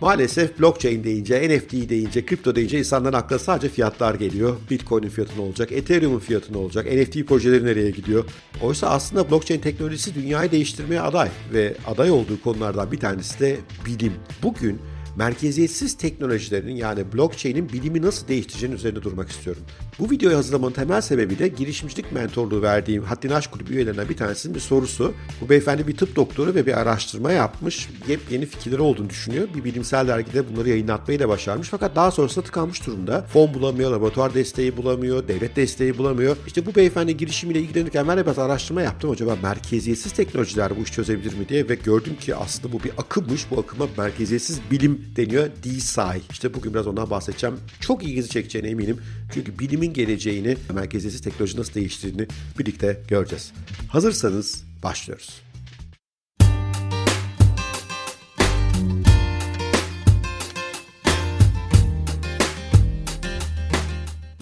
Maalesef blockchain deyince, NFT deyince, kripto deyince insanların aklına sadece fiyatlar geliyor. Bitcoin'in fiyatı ne olacak, Ethereum'un fiyatı ne olacak, NFT projeleri nereye gidiyor? Oysa aslında blockchain teknolojisi dünyayı değiştirmeye aday ve aday olduğu konulardan bir tanesi de bilim. Bugün merkeziyetsiz teknolojilerin yani blockchain'in bilimi nasıl değiştireceğinin üzerinde durmak istiyorum. Bu videoyu hazırlamanın temel sebebi de girişimcilik mentorluğu verdiğim Haddini Aşk Kulübü üyelerinden bir tanesinin bir sorusu. Bu beyefendi bir tıp doktoru ve bir araştırma yapmış. Yepyeni fikirleri olduğunu düşünüyor. Bir bilimsel dergide bunları yayınlatmayı da başarmış. Fakat daha sonrasında tıkanmış durumda. Fon bulamıyor, laboratuvar desteği bulamıyor, devlet desteği bulamıyor. İşte bu beyefendi girişimiyle ilgilenirken ben de biraz araştırma yaptım. Acaba merkeziyetsiz teknolojiler bu iş çözebilir mi diye ve gördüm ki aslında bu bir akımmış. Bu akıma merkeziyetsiz bilim deniyor. DeSci. İşte bugün biraz ondan bahsedeceğim. Çok ilginizi çekeceğine eminim. Çünkü bilimin geleceğini, merkeziyetsiz teknoloji nasıl değiştirdiğini birlikte göreceğiz. Hazırsanız başlıyoruz.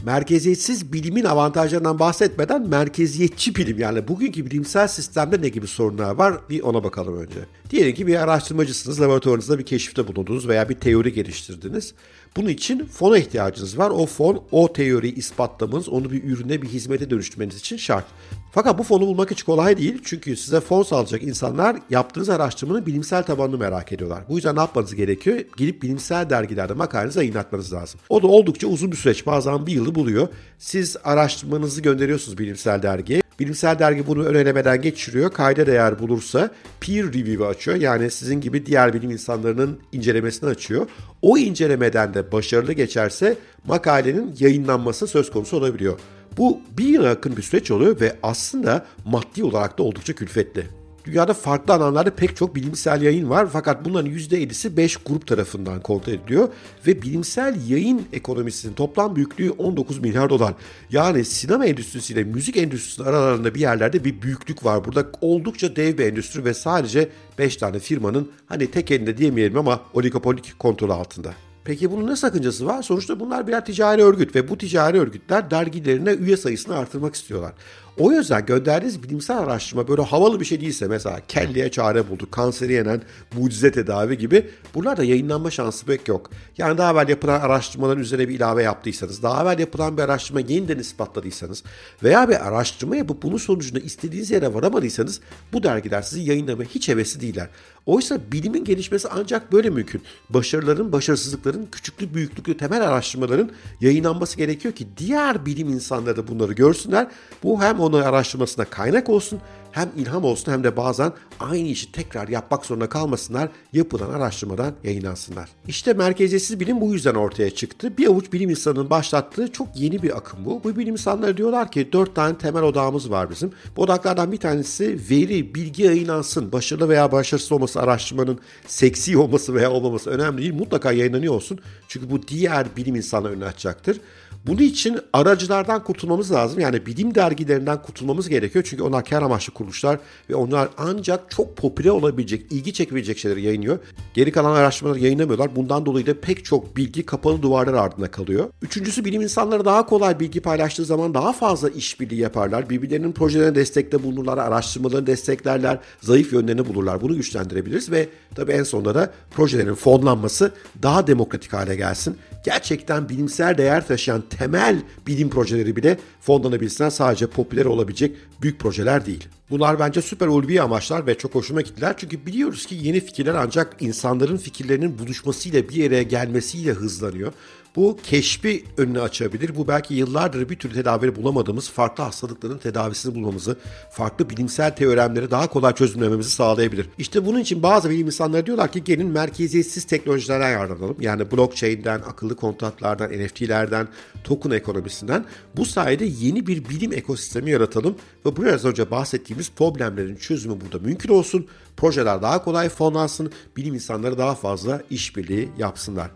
Merkeziyetsiz bilimin avantajlarından bahsetmeden merkeziyetçi bilim yani bugünkü bilimsel sistemde ne gibi sorunlar var bir ona bakalım önce. Diyelim ki bir araştırmacısınız, laboratuvarınızda bir keşifte bulundunuz veya bir teori geliştirdiniz. Bunun için fona ihtiyacınız var. O fon o teoriyi ispatlamanız, onu bir ürüne, bir hizmete dönüştürmeniz için şart. Fakat bu fonu bulmak hiç kolay değil. Çünkü size fon sağlayacak insanlar yaptığınız araştırmanın bilimsel tabanını merak ediyorlar. Bu yüzden ne yapmanız gerekiyor? Gidip bilimsel dergilerde makalenizi yayınlatmanız lazım. O da oldukça uzun bir süreç. Bazen bir yılı buluyor. Siz araştırmanızı gönderiyorsunuz bilimsel dergiye. Bilimsel dergi bunu ön geçiriyor. Kayda değer bulursa peer review açıyor. Yani sizin gibi diğer bilim insanlarının incelemesini açıyor. O incelemeden de başarılı geçerse makalenin yayınlanması söz konusu olabiliyor. Bu bir yıla yakın bir süreç oluyor ve aslında maddi olarak da oldukça külfetli. Dünyada farklı alanlarda pek çok bilimsel yayın var fakat bunların %50'si 5 grup tarafından kontrol ediliyor ve bilimsel yayın ekonomisinin toplam büyüklüğü 19 milyar dolar. Yani sinema endüstrisiyle müzik endüstrisinin aralarında bir yerlerde bir büyüklük var. Burada oldukça dev bir endüstri ve sadece 5 tane firmanın hani tek elinde diyemeyelim ama oligopolik kontrol altında. Peki bunun ne sakıncası var? Sonuçta bunlar birer ticari örgüt ve bu ticari örgütler dergilerine üye sayısını artırmak istiyorlar. O yüzden gönderdiğiniz bilimsel araştırma böyle havalı bir şey değilse mesela kelliye çare bulduk, kanseri yenen mucize tedavi gibi bunlar da yayınlanma şansı pek yok. Yani daha evvel yapılan araştırmaların üzerine bir ilave yaptıysanız, daha evvel yapılan bir araştırma yeniden ispatladıysanız veya bir araştırma yapıp bunun sonucunda istediğiniz yere varamadıysanız bu dergiler sizi yayınlamaya hiç hevesli değiller. Oysa bilimin gelişmesi ancak böyle mümkün. Başarıların, başarısızlıkların, küçüklü, büyüklüklü temel araştırmaların yayınlanması gerekiyor ki diğer bilim insanları da bunları görsünler. Bu hem onun araştırmasına kaynak olsun hem ilham olsun hem de bazen aynı işi tekrar yapmak zorunda kalmasınlar, yapılan araştırmadan yayınlansınlar. İşte merkeziyetsiz bilim bu yüzden ortaya çıktı. Bir avuç bilim insanının başlattığı çok yeni bir akım bu. Bu bilim insanları diyorlar ki dört tane temel odağımız var bizim. Bu odaklardan bir tanesi veri, bilgi yayınlansın. Başarılı veya başarısız olması araştırmanın seksi olması veya olmaması önemli değil. Mutlaka yayınlanıyor olsun. Çünkü bu diğer bilim insanları önüne açacaktır. Bunun için aracılardan kurtulmamız lazım. Yani bilim dergilerinden kurtulmamız gerekiyor. Çünkü onlar kar amaçlı kuruluşlar ve onlar ancak çok popüler olabilecek, ilgi çekebilecek şeyleri yayınlıyor. Geri kalan araştırmaları yayınlamıyorlar. Bundan dolayı da pek çok bilgi kapalı duvarlar ardında kalıyor. Üçüncüsü bilim insanları daha kolay bilgi paylaştığı zaman daha fazla işbirliği yaparlar. Birbirlerinin projelerine destekte bulunurlar, araştırmalarını desteklerler, zayıf yönlerini bulurlar. Bunu güçlendirebiliriz ve tabii en sonunda da projelerin fonlanması daha demokratik hale gelsin. Gerçekten bilimsel değer taşıyan temel bilim projeleri bile fonlanabilsinler sadece popüler olabilecek büyük projeler değil. Bunlar bence süper ulvi amaçlar ve çok hoşuma gittiler. Çünkü biliyoruz ki yeni fikirler ancak insanların fikirlerinin buluşmasıyla bir yere gelmesiyle hızlanıyor. Bu keşfi önünü açabilir. Bu belki yıllardır bir türlü tedavi bulamadığımız farklı hastalıkların tedavisini bulmamızı, farklı bilimsel teoremleri daha kolay çözümlememizi sağlayabilir. İşte bunun için bazı bilim insanları diyorlar ki gelin merkeziyetsiz teknolojilerden yararlanalım. Yani blockchain'den, akıllı kontratlardan, NFT'lerden, token ekonomisinden bu sayede yeni bir bilim ekosistemi yaratalım ve biraz önce bahsettiğimiz problemlerin çözümü burada mümkün olsun. Projeler daha kolay fonlansın, bilim insanları daha fazla işbirliği yapsınlar.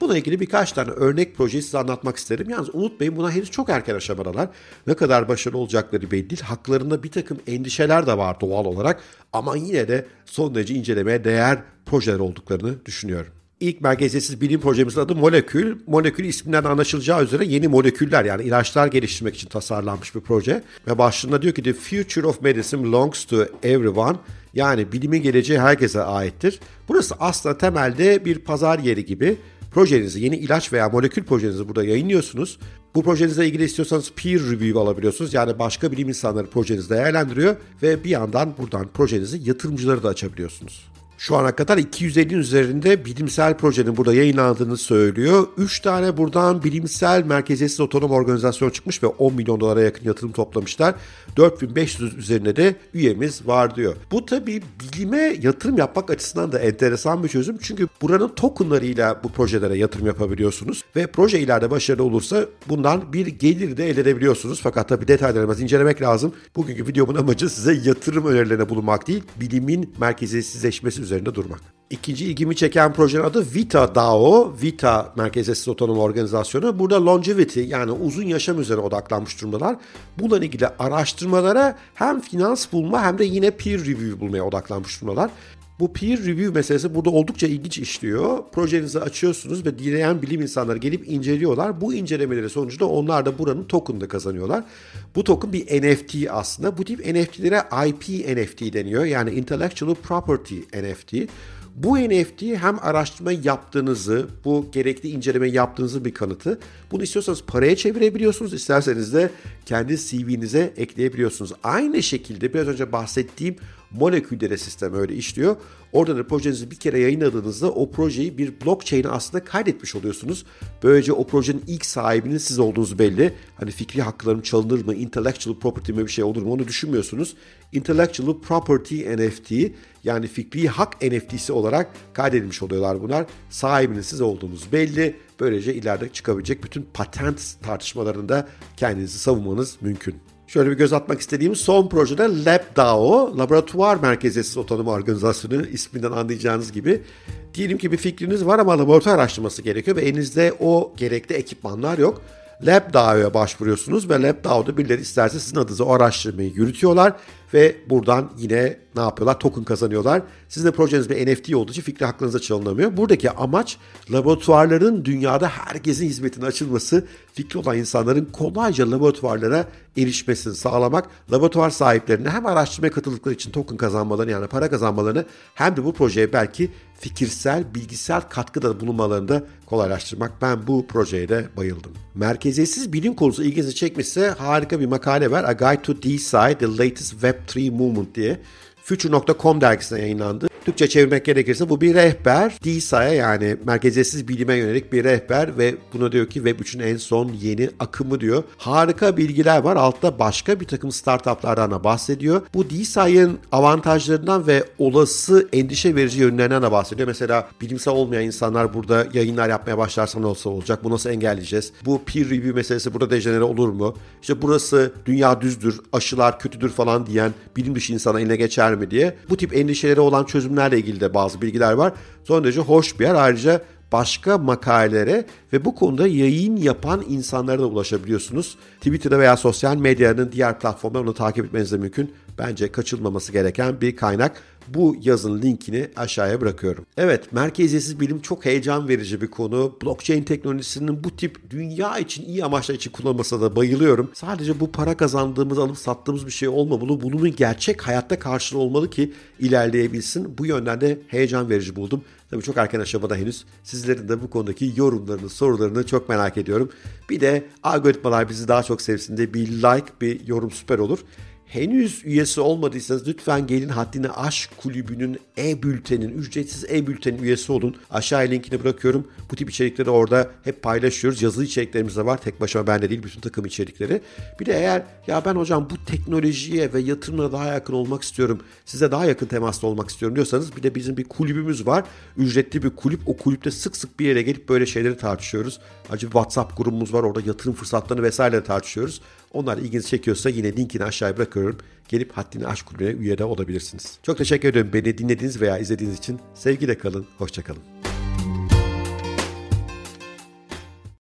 Buna ilgili birkaç tane örnek projeyi size anlatmak isterim. Yalnız unutmayın buna henüz çok erken aşamadalar. Ne kadar başarılı olacakları belli değil. Haklarında bir takım endişeler de var doğal olarak. Ama yine de son derece incelemeye değer projeler olduklarını düşünüyorum. İlk merkeziyetsiz bilim projemizin adı Molekül. Molekül isminden anlaşılacağı üzere yeni moleküller yani ilaçlar geliştirmek için tasarlanmış bir proje. Ve başlığında diyor ki The future of medicine belongs to everyone. Yani bilimin geleceği herkese aittir. Burası aslında temelde bir pazar yeri gibi. Projenizi, yeni ilaç veya molekül projenizi burada yayınlıyorsunuz. Bu projenizle ilgili istiyorsanız peer review alabiliyorsunuz. Yani başka bilim insanları projenizi değerlendiriyor ve bir yandan buradan projenizi yatırımcıları da açabiliyorsunuz. Şu ana kadar 250'nin üzerinde bilimsel projenin burada yayınlandığını söylüyor. 3 tane buradan bilimsel merkeziyetsiz otonom organizasyon çıkmış ve 10 milyon dolara yakın yatırım toplamışlar. 4500 üzerinde de üyemiz var diyor. Bu tabii bilime yatırım yapmak açısından da enteresan bir çözüm. Çünkü buranın tokenlarıyla bu projelere yatırım yapabiliyorsunuz. Ve proje ileride başarılı olursa bundan bir gelir de elde edebiliyorsunuz. Fakat tabii detaylarımızı incelemek lazım. Bugünkü videomun amacı size yatırım önerilerine bulunmak değil, bilimin merkeziyetsizleşmesi üzerinde durmak. İkinci ilgimi çeken projenin adı Vita DAO, Vita Merkeziyetsiz Otonom Organizasyonu. Burada longevity yani uzun yaşam üzerine odaklanmış durumdalar. Bununla ilgili araştırmalara hem finans bulma hem de yine peer review bulmaya odaklanmış durumdalar. Bu peer review meselesi burada oldukça ilginç işliyor. Projenizi açıyorsunuz ve dileyen bilim insanları gelip inceliyorlar. Bu incelemeleri sonucunda onlar da buranın token'ını kazanıyorlar. Bu token bir NFT aslında. Bu tip NFT'lere IP NFT deniyor. Yani Intellectual Property NFT. Bu NFT hem araştırma yaptığınızı, bu gerekli inceleme yaptığınızı bir kanıtı. Bunu istiyorsanız paraya çevirebiliyorsunuz, isterseniz de kendi CV'nize ekleyebiliyorsunuz. Aynı şekilde biraz önce bahsettiğim moleküllere sistem öyle işliyor. Orada da projenizi bir kere yayınladığınızda o projeyi bir blockchain'e aslında kaydetmiş oluyorsunuz. Böylece o projenin ilk sahibinin siz olduğunuz belli. Hani fikri haklarım çalınır mı, intellectual property mi bir şey olur mu onu düşünmüyorsunuz. Intellectual Property NFT yani fikri hak NFT'si olarak kaydedilmiş oluyorlar bunlar. Sahibinin siz olduğunuz belli. Böylece ileride çıkabilecek bütün patent tartışmalarında kendinizi savunmanız mümkün. Şöyle bir göz atmak istediğim son projede LabDAO, Laboratuvar Merkeziyetsiz Otonom Organizasyonu isminden anlayacağınız gibi. Diyelim ki bir fikriniz var ama laboratuvar araştırması gerekiyor ve elinizde o gerekli ekipmanlar yok. LabDAO'ya başvuruyorsunuz ve LabDAO'da birileri isterse sizin adınıza o araştırmayı yürütüyorlar ve buradan yine ne yapıyorlar? Token kazanıyorlar. Sizin de projeniz bir NFT olduğu için fikri hakkınıza çalınamıyor. Buradaki amaç laboratuvarların dünyada herkesin hizmetine açılması, fikri olan insanların kolayca laboratuvarlara erişmesini sağlamak, laboratuvar sahiplerine hem araştırmaya katıldıkları için token kazanmalarını yani para kazanmalarını hem de bu projeye belki fikirsel, bilgisel katkıda bulunmalarını da kolaylaştırmak. Ben bu projeye de bayıldım. Merkeziyetsiz bilim konusu ilginizi çekmişse harika bir makale var. A Guide to Decide the Latest have three movement there Future.com dergisine yayınlandı. Türkçe çevirmek gerekirse bu bir rehber. DSA'ya yani merkeziyetsiz bilime yönelik bir rehber ve bunu diyor ki Web 3'ün en son yeni akımı diyor. Harika bilgiler var. Altta başka bir takım startuplardan da bahsediyor. Bu DSA'nın avantajlarından ve olası endişe verici yönlerinden de bahsediyor. Mesela bilimsel olmayan insanlar burada yayınlar yapmaya başlarsa ne olsa olacak? Bu nasıl engelleyeceğiz? Bu peer review meselesi burada dejenere olur mu? İşte burası dünya düzdür, aşılar kötüdür falan diyen bilim dışı insana eline geçer mi diye. Bu tip endişeleri olan çözüm çözümlerle ilgili de bazı bilgiler var. Son derece hoş bir yer. Ayrıca başka makalelere ve bu konuda yayın yapan insanlara da ulaşabiliyorsunuz. Twitter'da veya sosyal medyanın diğer platformlarını takip etmeniz de mümkün. Bence kaçılmaması gereken bir kaynak. Bu yazın linkini aşağıya bırakıyorum. Evet, merkeziyetsiz bilim çok heyecan verici bir konu. Blockchain teknolojisinin bu tip dünya için iyi amaçlar için kullanılmasına da bayılıyorum. Sadece bu para kazandığımız, alıp sattığımız bir şey olmamalı. Bunun gerçek hayatta karşılığı olmalı ki ilerleyebilsin. Bu yönden de heyecan verici buldum. Tabii çok erken aşamada henüz. Sizlerin de bu konudaki yorumlarını, sorularını çok merak ediyorum. Bir de algoritmalar bizi daha çok sevsin diye bir like, bir yorum süper olur. Henüz üyesi olmadıysanız lütfen gelin Haddini Aşk Kulübü'nün e-bültenin, ücretsiz e-bültenin üyesi olun. Aşağıya linkini bırakıyorum. Bu tip içerikleri orada hep paylaşıyoruz. Yazılı içeriklerimiz de var. Tek başıma bende değil bütün takım içerikleri. Bir de eğer ya ben hocam bu teknolojiye ve yatırımına daha yakın olmak istiyorum. Size daha yakın temaslı olmak istiyorum diyorsanız bir de bizim bir kulübümüz var. Ücretli bir kulüp. O kulüpte sık sık bir yere gelip böyle şeyleri tartışıyoruz. Bir WhatsApp grubumuz var. Orada yatırım fırsatlarını vesaire tartışıyoruz. Onlar ilginizi çekiyorsa yine linkini aşağıya bırakıyorum. Gelip Haddini Aşk Kulübü'ne üye olabilirsiniz. Çok teşekkür ederim beni dinlediğiniz veya izlediğiniz için. Sevgiyle kalın, hoşçakalın.